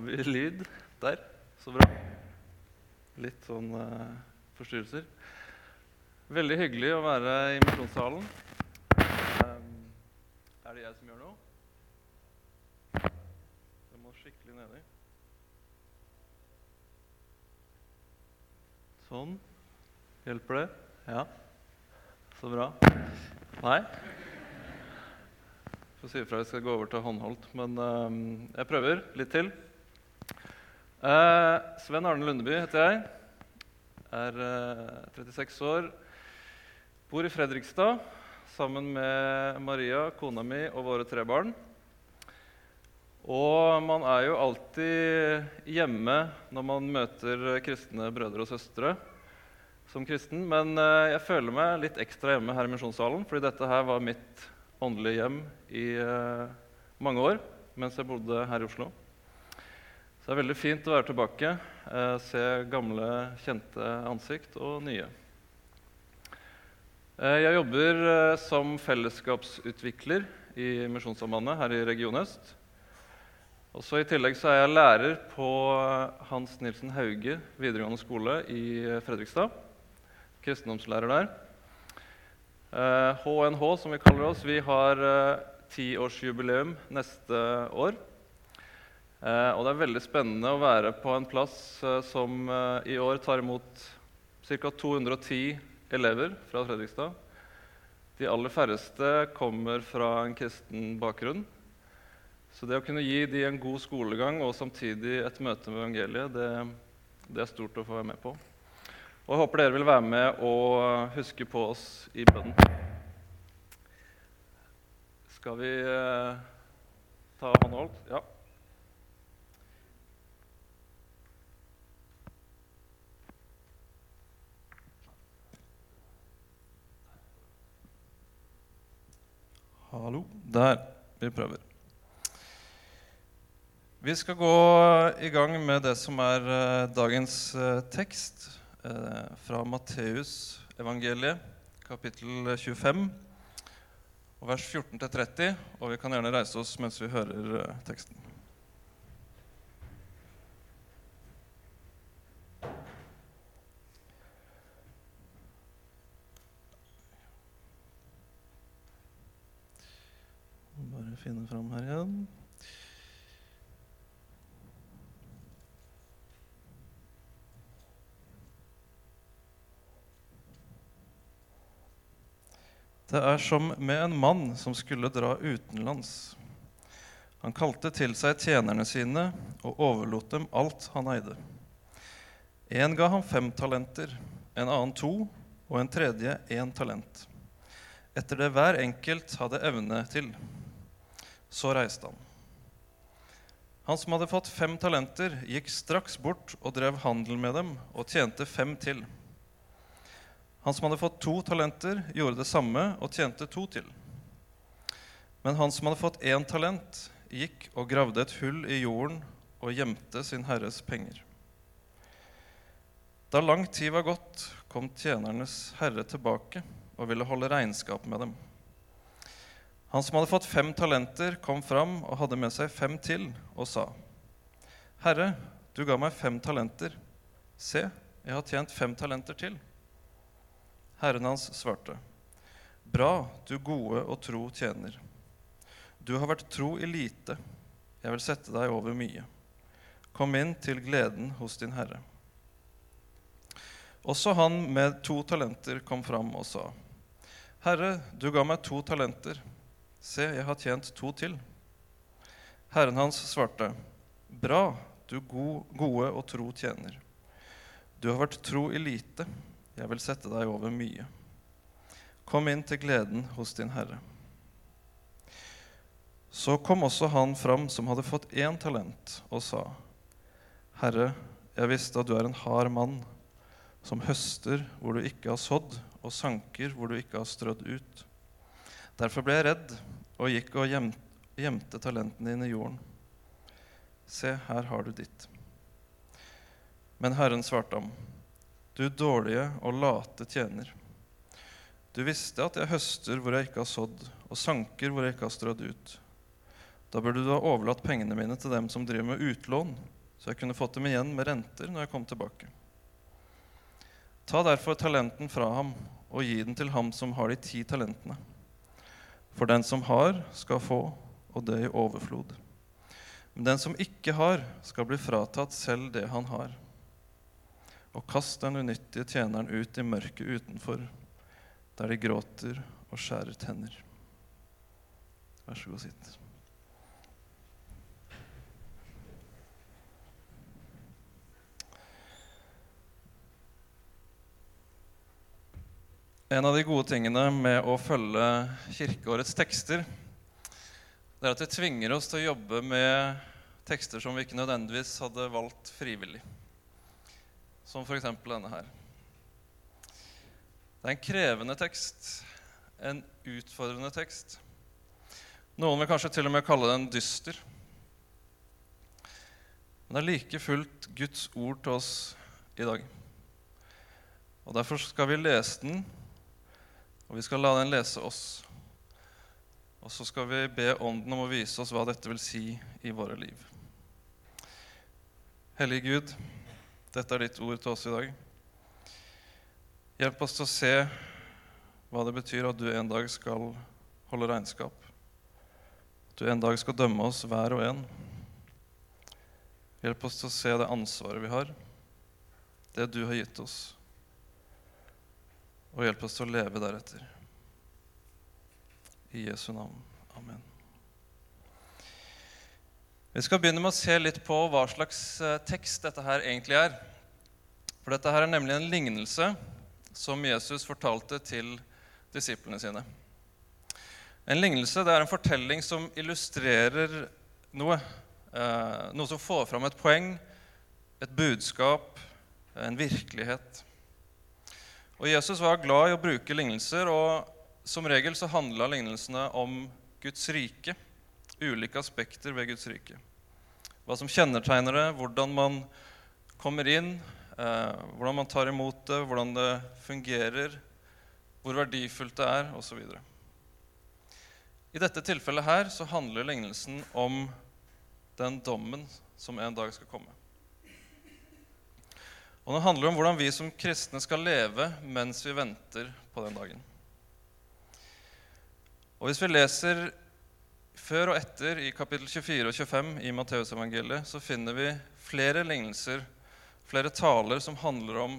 har vi lyd der. Så bra. Litt sånn uh, forstyrrelser. Veldig hyggelig å være i misjonssalen. Um, er det jeg som gjør noe? Jeg må skikkelig nedi. Sånn. Hjelper det? Ja. Så bra. Nei? Får si ifra hvis jeg skal gå over til håndholdt, men um, jeg prøver litt til. Eh, Sven Arne Lundeby heter jeg. Er uh, 36 år. Bor i Fredrikstad sammen med Maria, kona mi, og våre tre barn. Og man er jo alltid hjemme når man møter kristne brødre og søstre som kristen, men uh, jeg føler meg litt ekstra hjemme her i Misjonssalen, fordi dette her var mitt åndelige hjem i uh, mange år mens jeg bodde her i Oslo. Så det er veldig fint å være tilbake, eh, se gamle, kjente ansikt og nye. Eh, jeg jobber som fellesskapsutvikler i Misjonssambandet her i Region Øst. Også I tillegg så er jeg lærer på Hans Nilsen Hauge videregående skole i Fredrikstad. Kristendomslærer der. HNH, eh, som vi kaller oss, vi har eh, tiårsjubileum neste år. Eh, og det er veldig spennende å være på en plass som i år tar imot ca. 210 elever fra Fredrikstad. De aller færreste kommer fra en kristen bakgrunn. Så det å kunne gi de en god skolegang og samtidig et møte med evangeliet, det, det er stort å få være med på. Og jeg håper dere vil være med og huske på oss i bønnen. Skal vi eh, ta håndholdt? Ja. Hallo. Der. Vi prøver. Vi skal gå i gang med det som er eh, dagens eh, tekst. Eh, fra Matteus evangeliet, kapittel 25, og vers 14-30. Og vi kan gjerne reise oss mens vi hører teksten. Bare finne fram her igjen. Det er som med en mann som skulle dra utenlands. Han kalte til seg tjenerne sine og overlot dem alt han eide. En ga ham fem talenter, en annen to og en tredje én talent. Etter det hver enkelt hadde evne til. Så reiste han. Han som hadde fått fem talenter, gikk straks bort og drev handel med dem og tjente fem til. Han som hadde fått to talenter, gjorde det samme og tjente to til. Men han som hadde fått én talent, gikk og gravde et hull i jorden og gjemte sin herres penger. Da lang tid var gått, kom tjenernes herre tilbake og ville holde regnskap med dem. Han som hadde fått fem talenter, kom fram og hadde med seg fem til og sa, Herre, du ga meg fem talenter. Se, jeg har tjent fem talenter til. Herren hans svarte, Bra, du gode og tro tjener. Du har vært tro i lite. Jeg vil sette deg over mye. Kom inn til gleden hos din herre. Også han med to talenter kom fram og sa, Herre, du ga meg to talenter. Se, jeg har tjent to til. Herren hans svarte, Bra, du gode og tro tjener. Du har vært tro i lite. Jeg vil sette deg over mye. Kom inn til gleden hos din Herre. Så kom også han fram som hadde fått én talent, og sa, Herre, jeg visste at du er en hard mann, som høster hvor du ikke har sådd, og sanker hvor du ikke har strødd ut. Derfor ble jeg redd og gikk og gjemte talentene dine i jorden. Se, her har du ditt. Men Herren svarte ham, du dårlige og late tjener. Du visste at jeg høster hvor jeg ikke har sådd, og sanker hvor jeg ikke har strødd ut. Da burde du ha overlatt pengene mine til dem som driver med utlån, så jeg kunne fått dem igjen med renter når jeg kom tilbake. Ta derfor talenten fra ham og gi den til ham som har de ti talentene. For den som har, skal få, og det i overflod. Men den som ikke har, skal bli fratatt selv det han har. Og kast den unyttige tjeneren ut i mørket utenfor, der de gråter og skjærer tenner. Vær så god, sitt. En av de gode tingene med å følge kirkeårets tekster, det er at det tvinger oss til å jobbe med tekster som vi ikke nødvendigvis hadde valgt frivillig. Som f.eks. denne her. Det er en krevende tekst, en utfordrende tekst. Noen vil kanskje til og med kalle den dyster. Men det er like fullt Guds ord til oss i dag. Og Derfor skal vi lese den og vi skal la den lese oss. Og så skal vi be Ånden om å vise oss hva dette vil si i våre liv. Hellige Gud, dette er ditt ord til oss i dag. Hjelp oss til å se hva det betyr at du en dag skal holde regnskap. At du en dag skal dømme oss hver og en. Hjelp oss til å se det ansvaret vi har, det du har gitt oss og hjelp oss til å leve deretter. I Jesu navn. Amen. Vi skal begynne med å se litt på hva slags eh, tekst dette her egentlig er. For dette her er nemlig en lignelse som Jesus fortalte til disiplene sine. En lignelse det er en fortelling som illustrerer noe. Eh, noe som får fram et poeng, et budskap, en virkelighet. Og Jesus var glad i å bruke lignelser, og som regel så handla lignelsene om Guds rike. Ulike aspekter ved Guds rike. Hva som kjennetegner det, hvordan man kommer inn, eh, hvordan man tar imot det, hvordan det fungerer, hvor verdifullt det er, osv. I dette tilfellet her så handler lignelsen om den dommen som en dag skal komme. Og den handler om hvordan vi som kristne skal leve mens vi venter på den dagen. Og Hvis vi leser før og etter i kapittel 24 og 25 i Matteusevangeliet, så finner vi flere lignelser, flere taler som handler om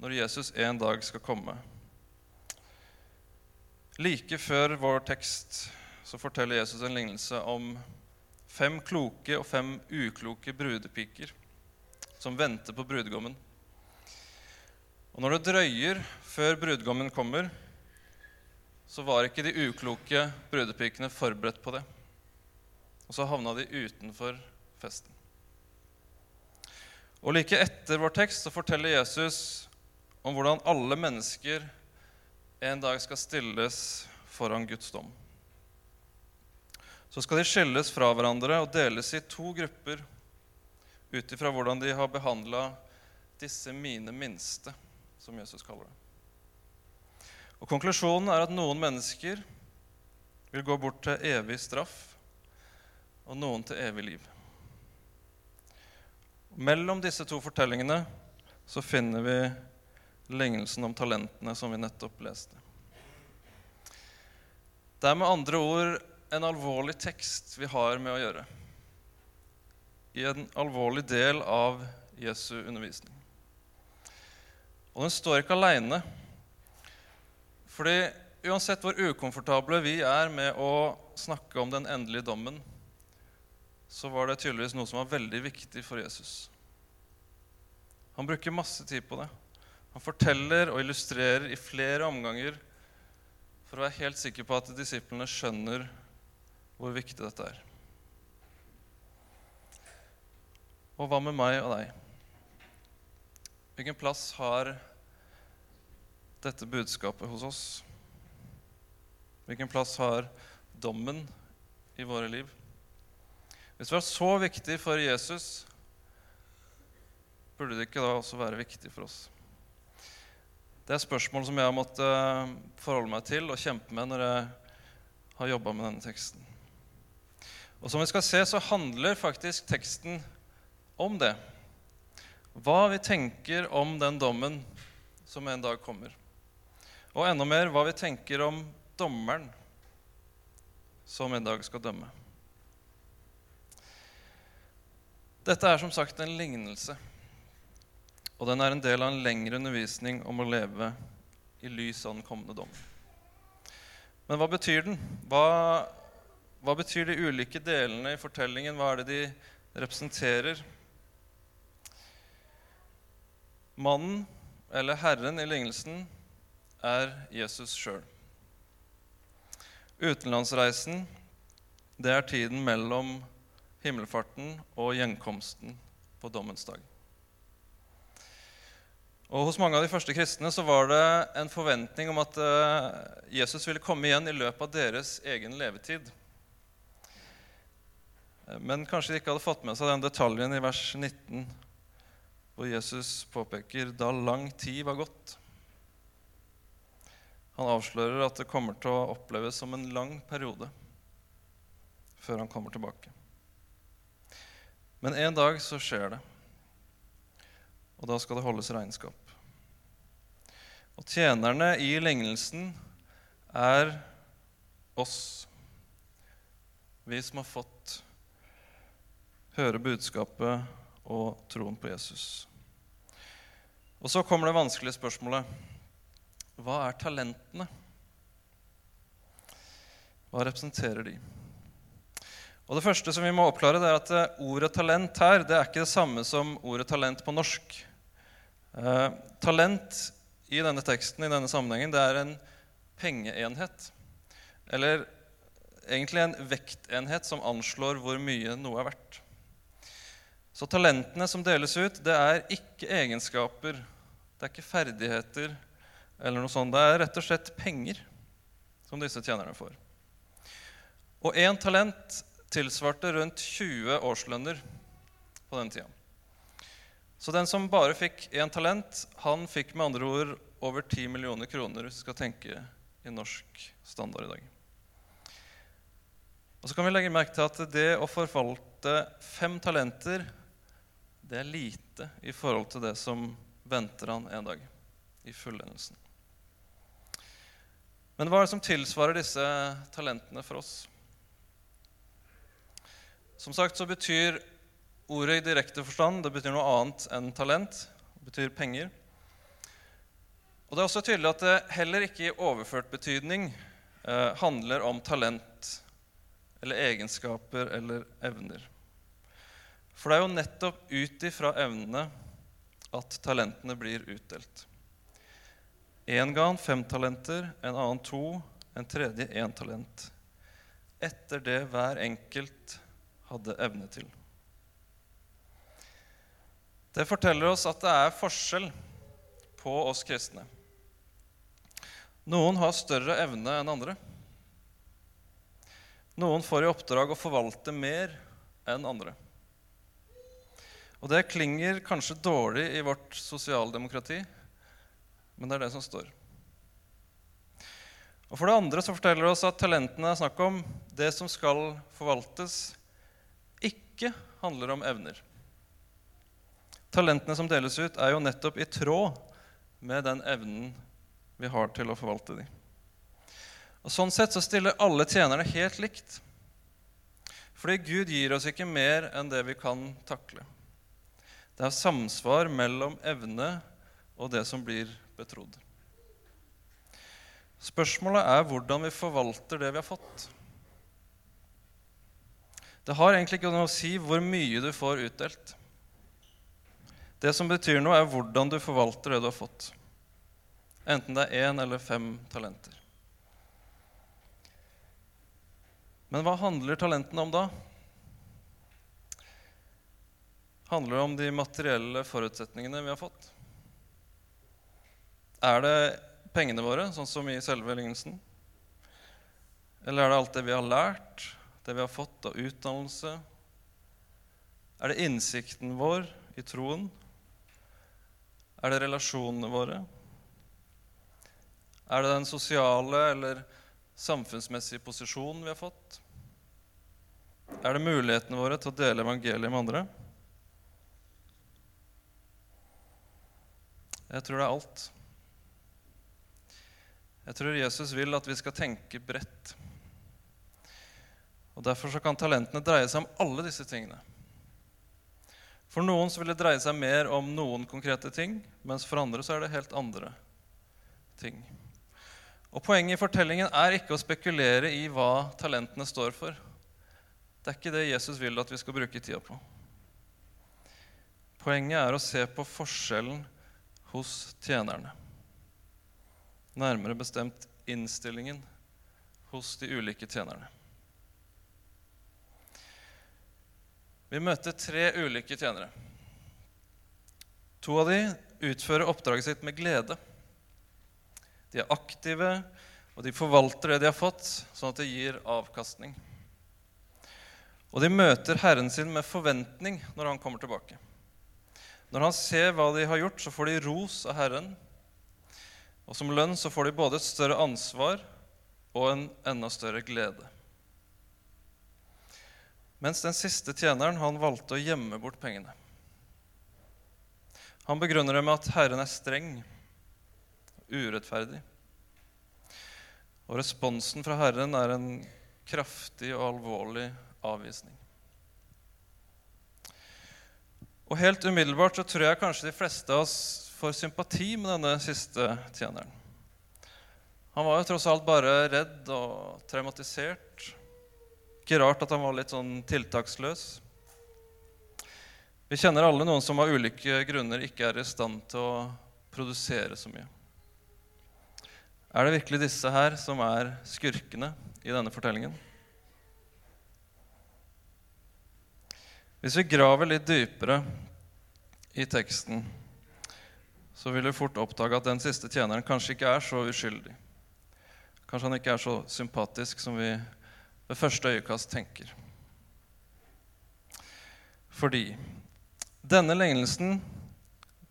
når Jesus en dag skal komme. Like før vår tekst så forteller Jesus en lignelse om fem kloke og fem ukloke brudepiker som venter på brudgommen. Og når det drøyer før brudgommen kommer, så var ikke de ukloke brudepikene forberedt på det. Og så havna de utenfor festen. Og like etter vår tekst så forteller Jesus om hvordan alle mennesker en dag skal stilles foran Guds dom. Så skal de skilles fra hverandre og deles i to grupper ut ifra hvordan de har behandla disse mine minste, som Jesus kaller det. Og Konklusjonen er at noen mennesker vil gå bort til evig straff, og noen til evig liv. Mellom disse to fortellingene så finner vi lignelsen om talentene som vi nettopp leste. Det er med andre ord en alvorlig tekst vi har med å gjøre i en alvorlig del av Jesu undervisning. Og den står ikke aleine. Fordi uansett hvor ukomfortable vi er med å snakke om den endelige dommen, så var det tydeligvis noe som var veldig viktig for Jesus. Han bruker masse tid på det. Han forteller og illustrerer i flere omganger for å være helt sikker på at disiplene skjønner hvor viktig dette er. Og hva med meg og deg? Hvilken plass har dette budskapet hos oss? Hvilken plass har dommen i våre liv? Hvis det var så viktig for Jesus, burde det ikke da også være viktig for oss? Det er spørsmål som jeg har måttet eh, forholde meg til og kjempe med når jeg har jobba med denne teksten. Og som vi skal se, så handler faktisk teksten om det. Hva vi tenker om den dommen som en dag kommer. Og enda mer hva vi tenker om dommeren som en dag skal dømme. Dette er som sagt en lignelse, og den er en del av en lengre undervisning om å leve i lys av den kommende dom. Men hva betyr den? Hva, hva betyr de ulike delene i fortellingen? Hva er det de representerer? Mannen, eller Herren i lignelsen, er Jesus sjøl. Utenlandsreisen, det er tiden mellom himmelfarten og gjenkomsten på dommens dag. Og Hos mange av de første kristne så var det en forventning om at eh, Jesus ville komme igjen i løpet av deres egen levetid. Men kanskje de ikke hadde fått med seg den detaljen i vers 19, hvor Jesus påpeker da lang tid var gått. Han avslører at det kommer til å oppleves som en lang periode før han kommer tilbake. Men en dag så skjer det, og da skal det holdes regnskap. Og tjenerne i lignelsen er oss, vi som har fått høre budskapet og troen på Jesus. Og så kommer det vanskelige spørsmålet hva er talentene? Hva representerer de? Og Det første som vi må oppklare, det er at eh, ordet talent her det er ikke det samme som ordet talent på norsk. Eh, talent i denne teksten i denne sammenhengen, det er en pengeenhet. Eller egentlig en vektenhet som anslår hvor mye noe er verdt. Så talentene som deles ut, det er ikke egenskaper, det er ikke ferdigheter eller noe sånt. Det er rett og slett penger som disse tjenerne får. Og én talent tilsvarte rundt 20 årslønner på den tida. Så den som bare fikk én talent, han fikk med andre ord over 10 millioner kroner, hvis vi skal tenke i norsk standard i dag. Og så kan vi legge merke til at det å forvalte fem talenter, det er lite i forhold til det som venter han en dag i fullendelsen. Men hva er det som tilsvarer disse talentene for oss? Som sagt så betyr ordet i direkte forstand det betyr noe annet enn talent. Det betyr penger. Og Det er også tydelig at det heller ikke i overført betydning eh, handler om talent eller egenskaper eller evner. For det er jo nettopp ut ifra evnene at talentene blir utdelt. Én ga han fem talenter, en annen to, en tredje én talent. Etter det hver enkelt hadde evne til. Det forteller oss at det er forskjell på oss kristne. Noen har større evne enn andre. Noen får i oppdrag å forvalte mer enn andre. Og det klinger kanskje dårlig i vårt sosialdemokrati, men det er det som står. Og For det andre så forteller det oss at talentene er snakk om det som skal forvaltes, ikke handler om evner. Talentene som deles ut, er jo nettopp i tråd med den evnen vi har til å forvalte dem. Og Sånn sett så stiller alle tjenerne helt likt. Fordi Gud gir oss ikke mer enn det vi kan takle. Det er samsvar mellom evne og det som blir betrodd. Spørsmålet er hvordan vi forvalter det vi har fått. Det har egentlig ikke noe å si hvor mye du får utdelt. Det som betyr noe, er hvordan du forvalter det du har fått. Enten det er én eller fem talenter. Men hva handler talentene om da? Handler om de materielle forutsetningene vi har fått? Er det pengene våre, sånn som i selve lignelsen? Eller er det alt det vi har lært, det vi har fått av utdannelse? Er det innsikten vår i troen? Er det relasjonene våre? Er det den sosiale eller samfunnsmessige posisjonen vi har fått? Er det mulighetene våre til å dele evangeliet med andre? Jeg tror det er alt. Jeg tror Jesus vil at vi skal tenke bredt. Og Derfor så kan talentene dreie seg om alle disse tingene. For noen så vil det dreie seg mer om noen konkrete ting, mens for andre så er det helt andre ting. Og Poenget i fortellingen er ikke å spekulere i hva talentene står for. Det er ikke det Jesus vil at vi skal bruke tida på. Poenget er å se på forskjellen hos tjenerne. Nærmere bestemt innstillingen hos de ulike tjenerne. Vi møter tre ulike tjenere. To av de utfører oppdraget sitt med glede. De er aktive, og de forvalter det de har fått, sånn at det gir avkastning. Og de møter Herren sin med forventning når han kommer tilbake. Når han ser hva de har gjort, så får de ros av Herren. Og som lønn så får de både et større ansvar og en enda større glede. Mens den siste tjeneren han valgte å gjemme bort pengene. Han begrunner det med at Herren er streng, urettferdig. Og responsen fra Herren er en kraftig og alvorlig avvisning. Og helt umiddelbart så tror jeg kanskje de fleste av oss får sympati med denne siste tjeneren. Han var jo tross alt bare redd og traumatisert ikke rart at han var litt sånn tiltaksløs. Vi kjenner alle noen som av ulike grunner ikke er i stand til å produsere så mye. Er det virkelig disse her som er skurkene i denne fortellingen? Hvis vi graver litt dypere i teksten, så vil vi fort oppdage at den siste tjeneren kanskje ikke er så uskyldig. Kanskje han ikke er så sympatisk som vi ved første øyekast tenker. Fordi denne lignelsen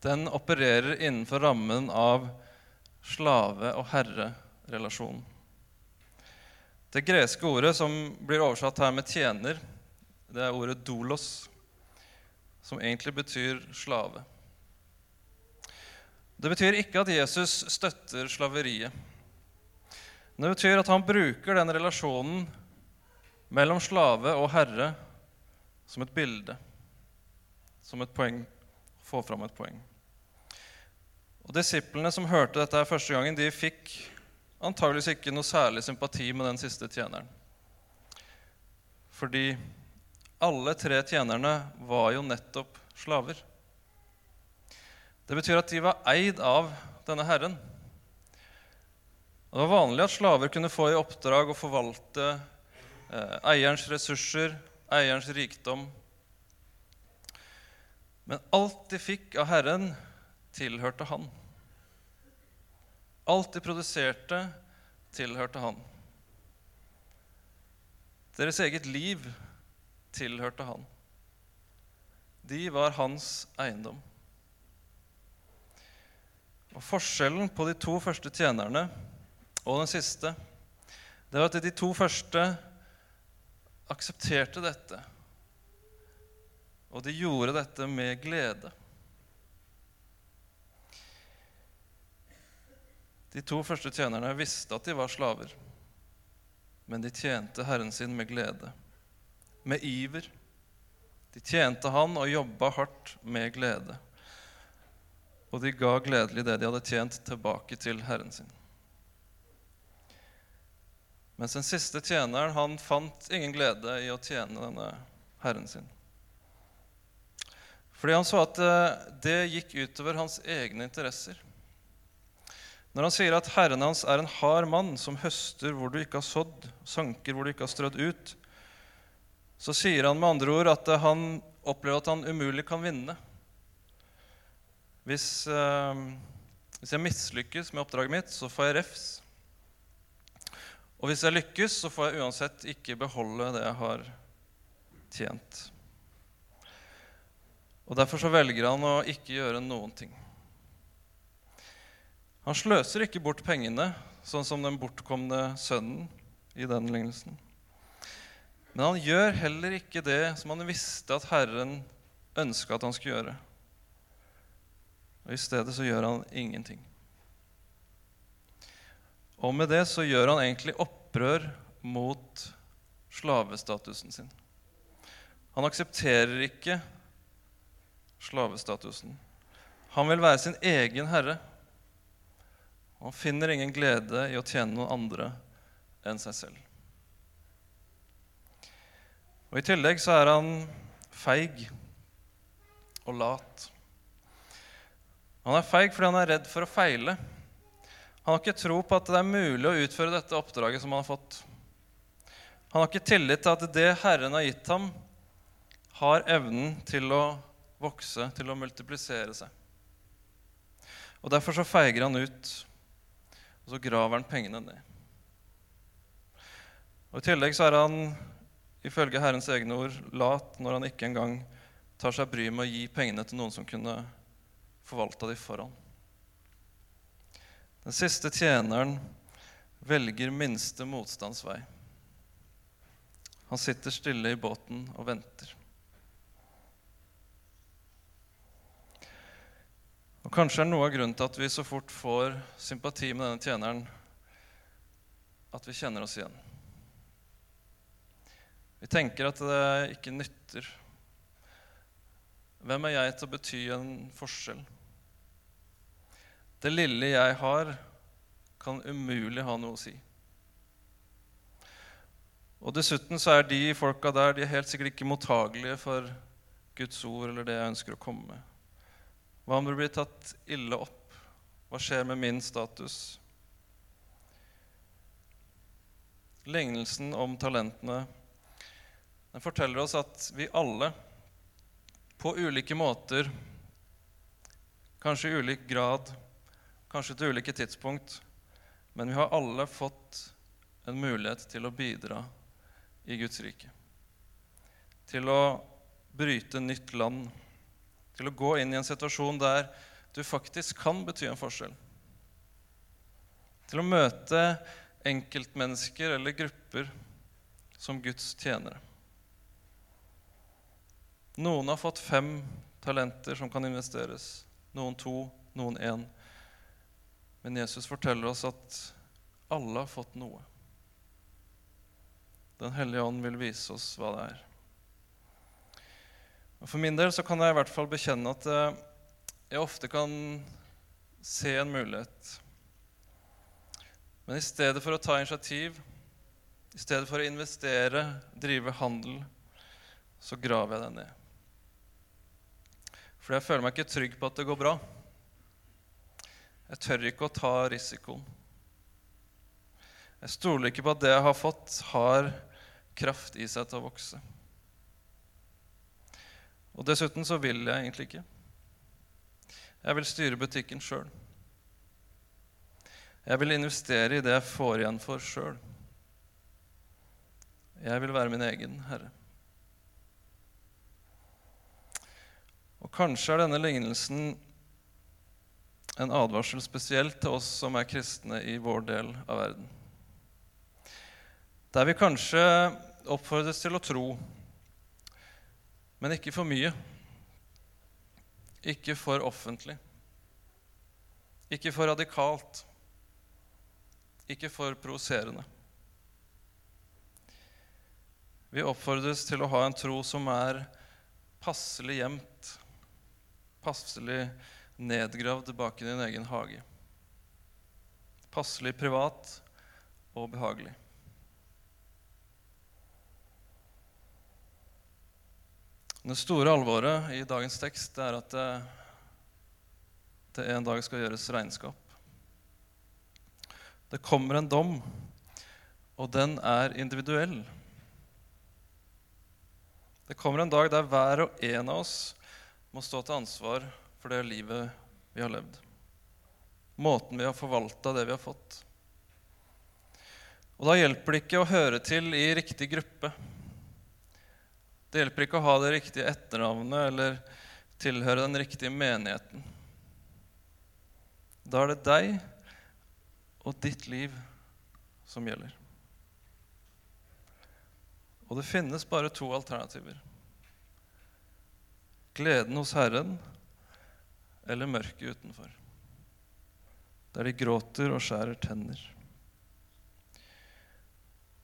den opererer innenfor rammen av slave- og herrerelasjonen. Det greske ordet som blir oversatt her med 'tjener', det er ordet 'dolos', som egentlig betyr slave. Det betyr ikke at Jesus støtter slaveriet. Men det betyr at han bruker den relasjonen mellom slave og herre som et bilde, som et poeng. Få fram et poeng. Og Disiplene som hørte dette her første gangen, de fikk antageligvis ikke noe særlig sympati med den siste tjeneren. Fordi alle tre tjenerne var jo nettopp slaver. Det betyr at de var eid av denne herren. Det var vanlig at slaver kunne få i oppdrag å forvalte Eh, eierens ressurser, eierens rikdom. Men alt de fikk av Herren, tilhørte Han. Alt de produserte, tilhørte Han. Deres eget liv tilhørte Han. De var hans eiendom. Og Forskjellen på de to første tjenerne og den siste det var at de to første aksepterte dette. Og de gjorde dette med glede. De to første tjenerne visste at de var slaver, men de tjente Herren sin med glede, med iver. De tjente Han og jobba hardt med glede. Og de ga gledelig det de hadde tjent, tilbake til Herren sin. Mens den siste tjeneren han fant ingen glede i å tjene denne herren sin. Fordi han så at eh, det gikk utover hans egne interesser. Når han sier at herren hans er en hard mann som høster hvor du ikke har sådd, sanker hvor du ikke har strødd ut, så sier han med andre ord at eh, han opplever at han umulig kan vinne. Hvis, eh, hvis jeg mislykkes med oppdraget mitt, så får jeg refs. Og hvis jeg lykkes, så får jeg uansett ikke beholde det jeg har tjent. Og Derfor så velger han å ikke gjøre noen ting. Han sløser ikke bort pengene, sånn som den bortkomne sønnen i den lignelsen. Men han gjør heller ikke det som han visste at Herren ønska at han skulle gjøre. Og I stedet så gjør han ingenting. Og med det så gjør han egentlig opprør mot slavestatusen sin. Han aksepterer ikke slavestatusen. Han vil være sin egen herre. Han finner ingen glede i å tjene noen andre enn seg selv. Og I tillegg så er han feig og lat. Han er feig fordi han er redd for å feile. Han har ikke tro på at det er mulig å utføre dette oppdraget som han har fått. Han har ikke tillit til at det Herren har gitt ham, har evnen til å vokse, til å multiplisere seg. Og Derfor så feiger han ut, og så graver han pengene ned. Og I tillegg så er han ifølge Herrens egne ord lat når han ikke engang tar seg bryet med å gi pengene til noen som kunne forvalta de for ham. Den siste tjeneren velger minste motstands vei. Han sitter stille i båten og venter. Og Kanskje er noe av grunnen til at vi så fort får sympati med denne tjeneren, at vi kjenner oss igjen. Vi tenker at det ikke nytter. Hvem er jeg til å bety en forskjell? Det lille jeg har, kan umulig ha noe å si. Og Dessuten så er de folka der de er helt sikkert ikke mottagelige for Guds ord eller det jeg ønsker å komme med. Hva om det blir tatt ille opp? Hva skjer med min status? Lignelsen om talentene den forteller oss at vi alle på ulike måter, kanskje i ulik grad, kanskje til ulike tidspunkt, men vi har alle fått en mulighet til å bidra i Guds rike. Til å bryte nytt land. Til å gå inn i en situasjon der du faktisk kan bety en forskjell. Til å møte enkeltmennesker eller grupper som Guds tjenere. Noen har fått fem talenter som kan investeres. Noen to, noen én. Men Jesus forteller oss at alle har fått noe. Den hellige ånd vil vise oss hva det er. Og For min del så kan jeg i hvert fall bekjenne at eh, jeg ofte kan se en mulighet. Men i stedet for å ta initiativ, i stedet for å investere, drive handel, så graver jeg den ned. For jeg føler meg ikke trygg på at det går bra. Jeg tør ikke å ta risikoen. Jeg stoler ikke på at det jeg har fått, har kraft i seg til å vokse. Og dessuten så vil jeg egentlig ikke. Jeg vil styre butikken sjøl. Jeg vil investere i det jeg får igjen for sjøl. Jeg vil være min egen herre. Og kanskje er denne lignelsen en advarsel spesielt til oss som er kristne i vår del av verden. Der vi kanskje oppfordres til å tro, men ikke for mye. Ikke for offentlig. Ikke for radikalt. Ikke for provoserende. Vi oppfordres til å ha en tro som er passelig gjemt passelig nedgravd bak i din egen hage. Passelig privat og behagelig. Det store alvoret i dagens tekst er at det, det en dag skal gjøres regnskap. Det kommer en dom, og den er individuell. Det kommer en dag der hver og en av oss må stå til ansvar for det livet vi har levd. Måten vi har forvalta det vi har fått. Og da hjelper det ikke å høre til i riktig gruppe. Det hjelper ikke å ha det riktige etternavnet eller tilhøre den riktige menigheten. Da er det deg og ditt liv som gjelder. Og det finnes bare to alternativer. Gleden hos Herren eller mørket utenfor. Der de gråter og skjærer tenner.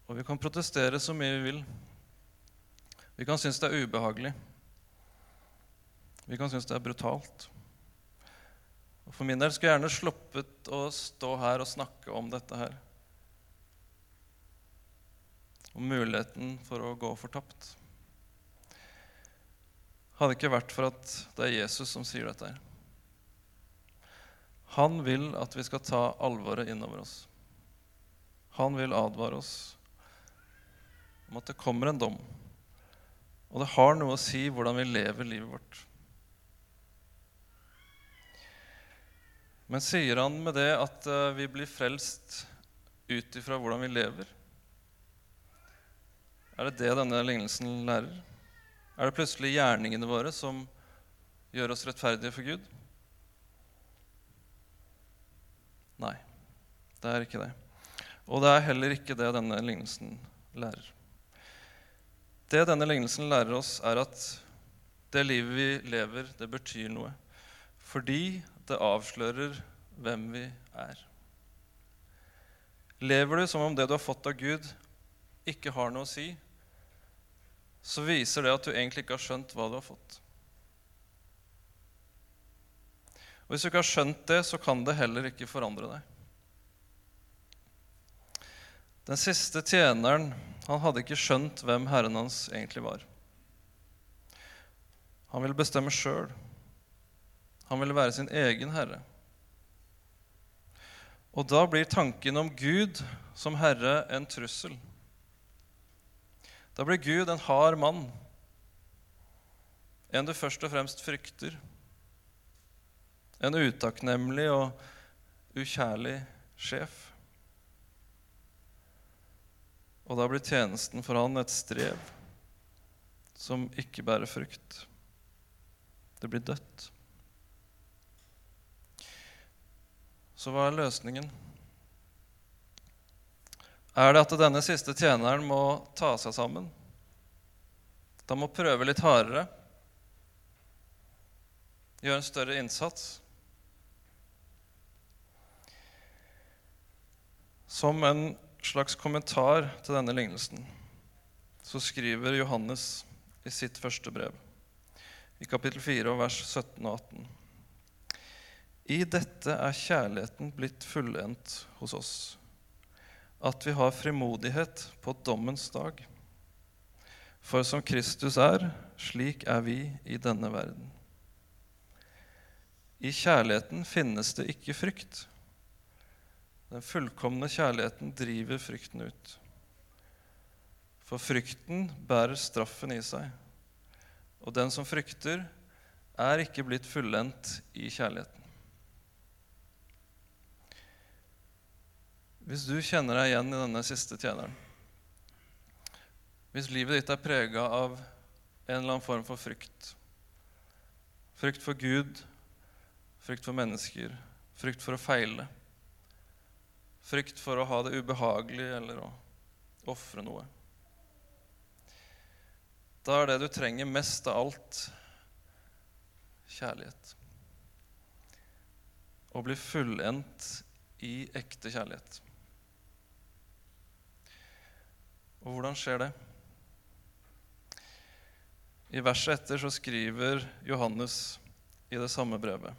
Og vi kan protestere så mye vi vil. Vi kan synes det er ubehagelig. Vi kan synes det er brutalt. Og For min del skulle jeg gjerne sluppet å stå her og snakke om dette her. Om muligheten for å gå fortapt. Hadde ikke vært for at det er Jesus som sier dette. Han vil at vi skal ta alvoret innover oss. Han vil advare oss om at det kommer en dom. Og det har noe å si hvordan vi lever livet vårt. Men sier han med det at eh, vi blir frelst ut ifra hvordan vi lever? Er det det denne lignelsen lærer? Er det plutselig gjerningene våre som gjør oss rettferdige for Gud? Nei, det er ikke det. Og det er heller ikke det denne lignelsen lærer. Det denne lignelsen lærer oss, er at det livet vi lever, det betyr noe. Fordi det avslører hvem vi er. Lever du som om det du har fått av Gud, ikke har noe å si, så viser det at du egentlig ikke har skjønt hva du har fått. Og Hvis du ikke har skjønt det, så kan det heller ikke forandre deg. Den siste tjeneren han hadde ikke skjønt hvem herren hans egentlig var. Han ville bestemme sjøl. Han ville være sin egen herre. Og da blir tanken om Gud som herre en trussel. Da blir Gud en hard mann, en du først og fremst frykter. En utakknemlig og ukjærlig sjef. Og da blir tjenesten for han et strev som ikke bærer frukt. Det blir dødt. Så hva er løsningen? Er det at denne siste tjeneren må ta seg sammen? Da må prøve litt hardere? Gjøre en større innsats? Som en slags kommentar til denne lignelsen så skriver Johannes i sitt første brev, i kapittel 4 vers 17 og 18. I dette er kjærligheten blitt fullendt hos oss, at vi har frimodighet på dommens dag. For som Kristus er, slik er vi i denne verden. I kjærligheten finnes det ikke frykt. Den fullkomne kjærligheten driver frykten ut. For frykten bærer straffen i seg, og den som frykter, er ikke blitt fullendt i kjærligheten. Hvis du kjenner deg igjen i denne siste tjeneren, hvis livet ditt er prega av en eller annen form for frykt Frykt for Gud, frykt for mennesker, frykt for å feile, frykt for å ha det ubehagelig eller å ofre noe Da er det du trenger mest av alt, kjærlighet. Å bli fullendt i ekte kjærlighet. Og hvordan skjer det? I verset etter så skriver Johannes i det samme brevet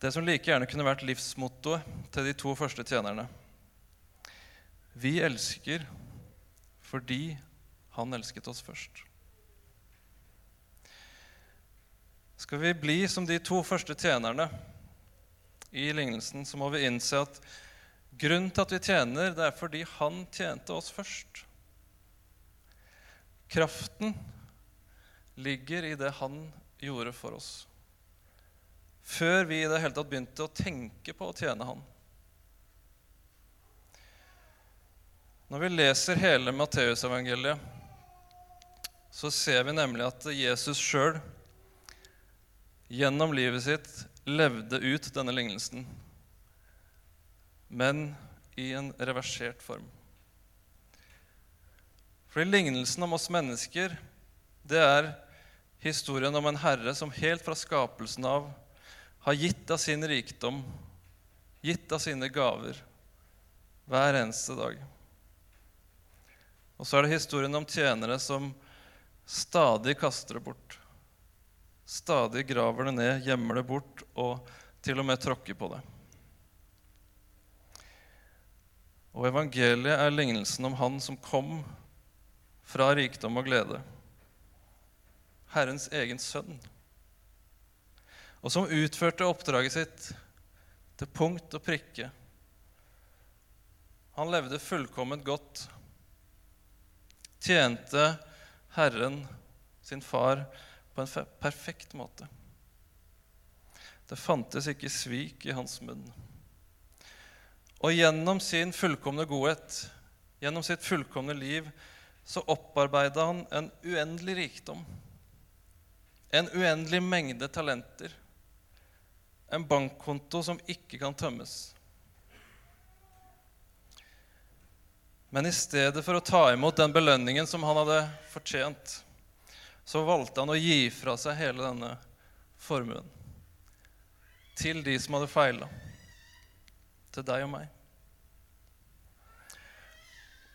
det som like gjerne kunne vært livsmottoet til de to første tjenerne. Vi elsker fordi han elsket oss først. Skal vi bli som de to første tjenerne i lignelsen, så må vi innse at Grunnen til at vi tjener, det er fordi han tjente oss først. Kraften ligger i det han gjorde for oss. Før vi i det hele tatt begynte å tenke på å tjene han. Når vi leser hele Matteusevangeliet, så ser vi nemlig at Jesus sjøl gjennom livet sitt levde ut denne lignelsen men i en reversert form. Fordi lignelsen om oss mennesker, det er historien om en herre som helt fra skapelsen av har gitt av sin rikdom, gitt av sine gaver, hver eneste dag. Og så er det historien om tjenere som stadig kaster det bort. Stadig graver det ned, gjemmer det bort og til og med tråkker på det. Og evangeliet er lignelsen om han som kom fra rikdom og glede. Herrens egen sønn. Og som utførte oppdraget sitt til punkt og prikke. Han levde fullkomment godt. Tjente Herren, sin far, på en perfekt måte. Det fantes ikke svik i hans munn. Og gjennom sin fullkomne godhet, gjennom sitt fullkomne liv, så opparbeida han en uendelig rikdom. En uendelig mengde talenter. En bankkonto som ikke kan tømmes. Men i stedet for å ta imot den belønningen som han hadde fortjent, så valgte han å gi fra seg hele denne formuen til de som hadde feila, til deg og meg.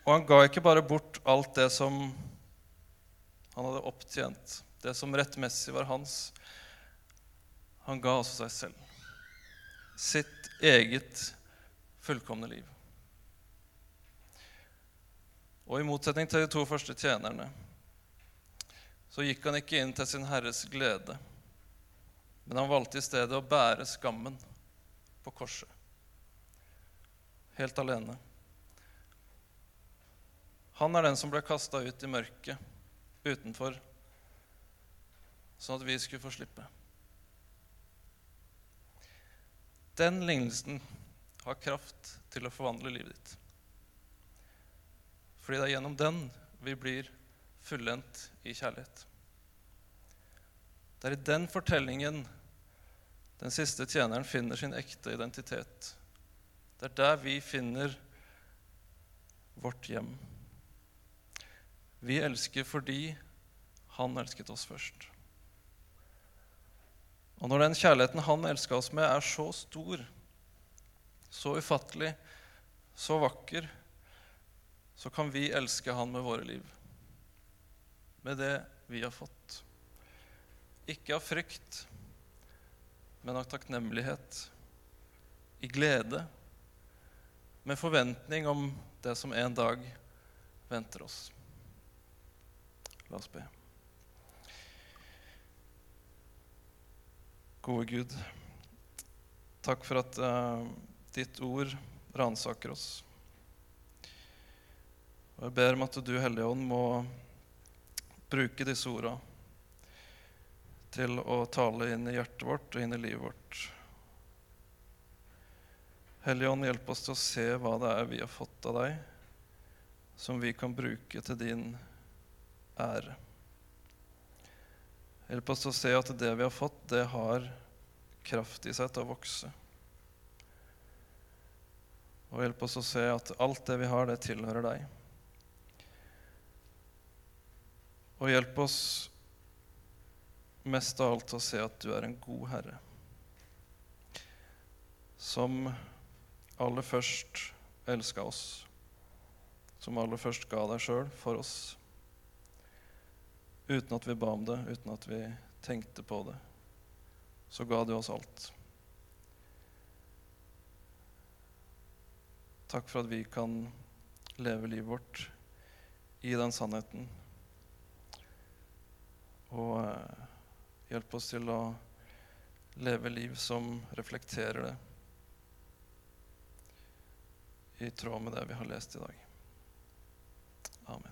Og han ga ikke bare bort alt det som han hadde opptjent, det som rettmessig var hans. Han ga altså seg selv. Sitt eget fullkomne liv. Og i motsetning til de to første tjenerne så gikk han ikke inn til sin herres glede, men han valgte i stedet å bære skammen på korset. Helt alene. Han er den som ble kasta ut i mørket utenfor, sånn at vi skulle få slippe. Den lignelsen har kraft til å forvandle livet ditt. Fordi det er gjennom den vi blir fullendt i kjærlighet. Det er i den fortellingen den siste tjeneren finner sin ekte identitet. Det er der vi finner vårt hjem. Vi elsker fordi han elsket oss først. Og når den kjærligheten han elska oss med, er så stor, så ufattelig, så vakker, så kan vi elske han med våre liv. Med det vi har fått. Ikke av frykt, men av takknemlighet. I glede, med forventning om det som en dag venter oss. La oss be. Gode Gud, takk for at uh, ditt ord ransaker oss. Og Jeg ber om at du, Hellige Ånd, må bruke disse orda til å tale inn i hjertet vårt og inn i livet vårt. Hellige Ånd, hjelp oss til å se hva det er vi har fått av deg, som vi kan bruke til din ære. Hjelp oss til å se at det vi har fått, det har kraft i seg til å vokse. Og hjelp oss å se at alt det vi har, det tilhører deg. Og hjelp oss mest av alt til å se at du er en god herre, som aller først elska oss, som aller først ga deg sjøl for oss uten at vi ba om det, uten at vi tenkte på det. Så ga du oss alt. Takk for at vi kan leve livet vårt i den sannheten. Og hjelp oss til å leve liv som reflekterer det, i tråd med det vi har lest i dag. Amen.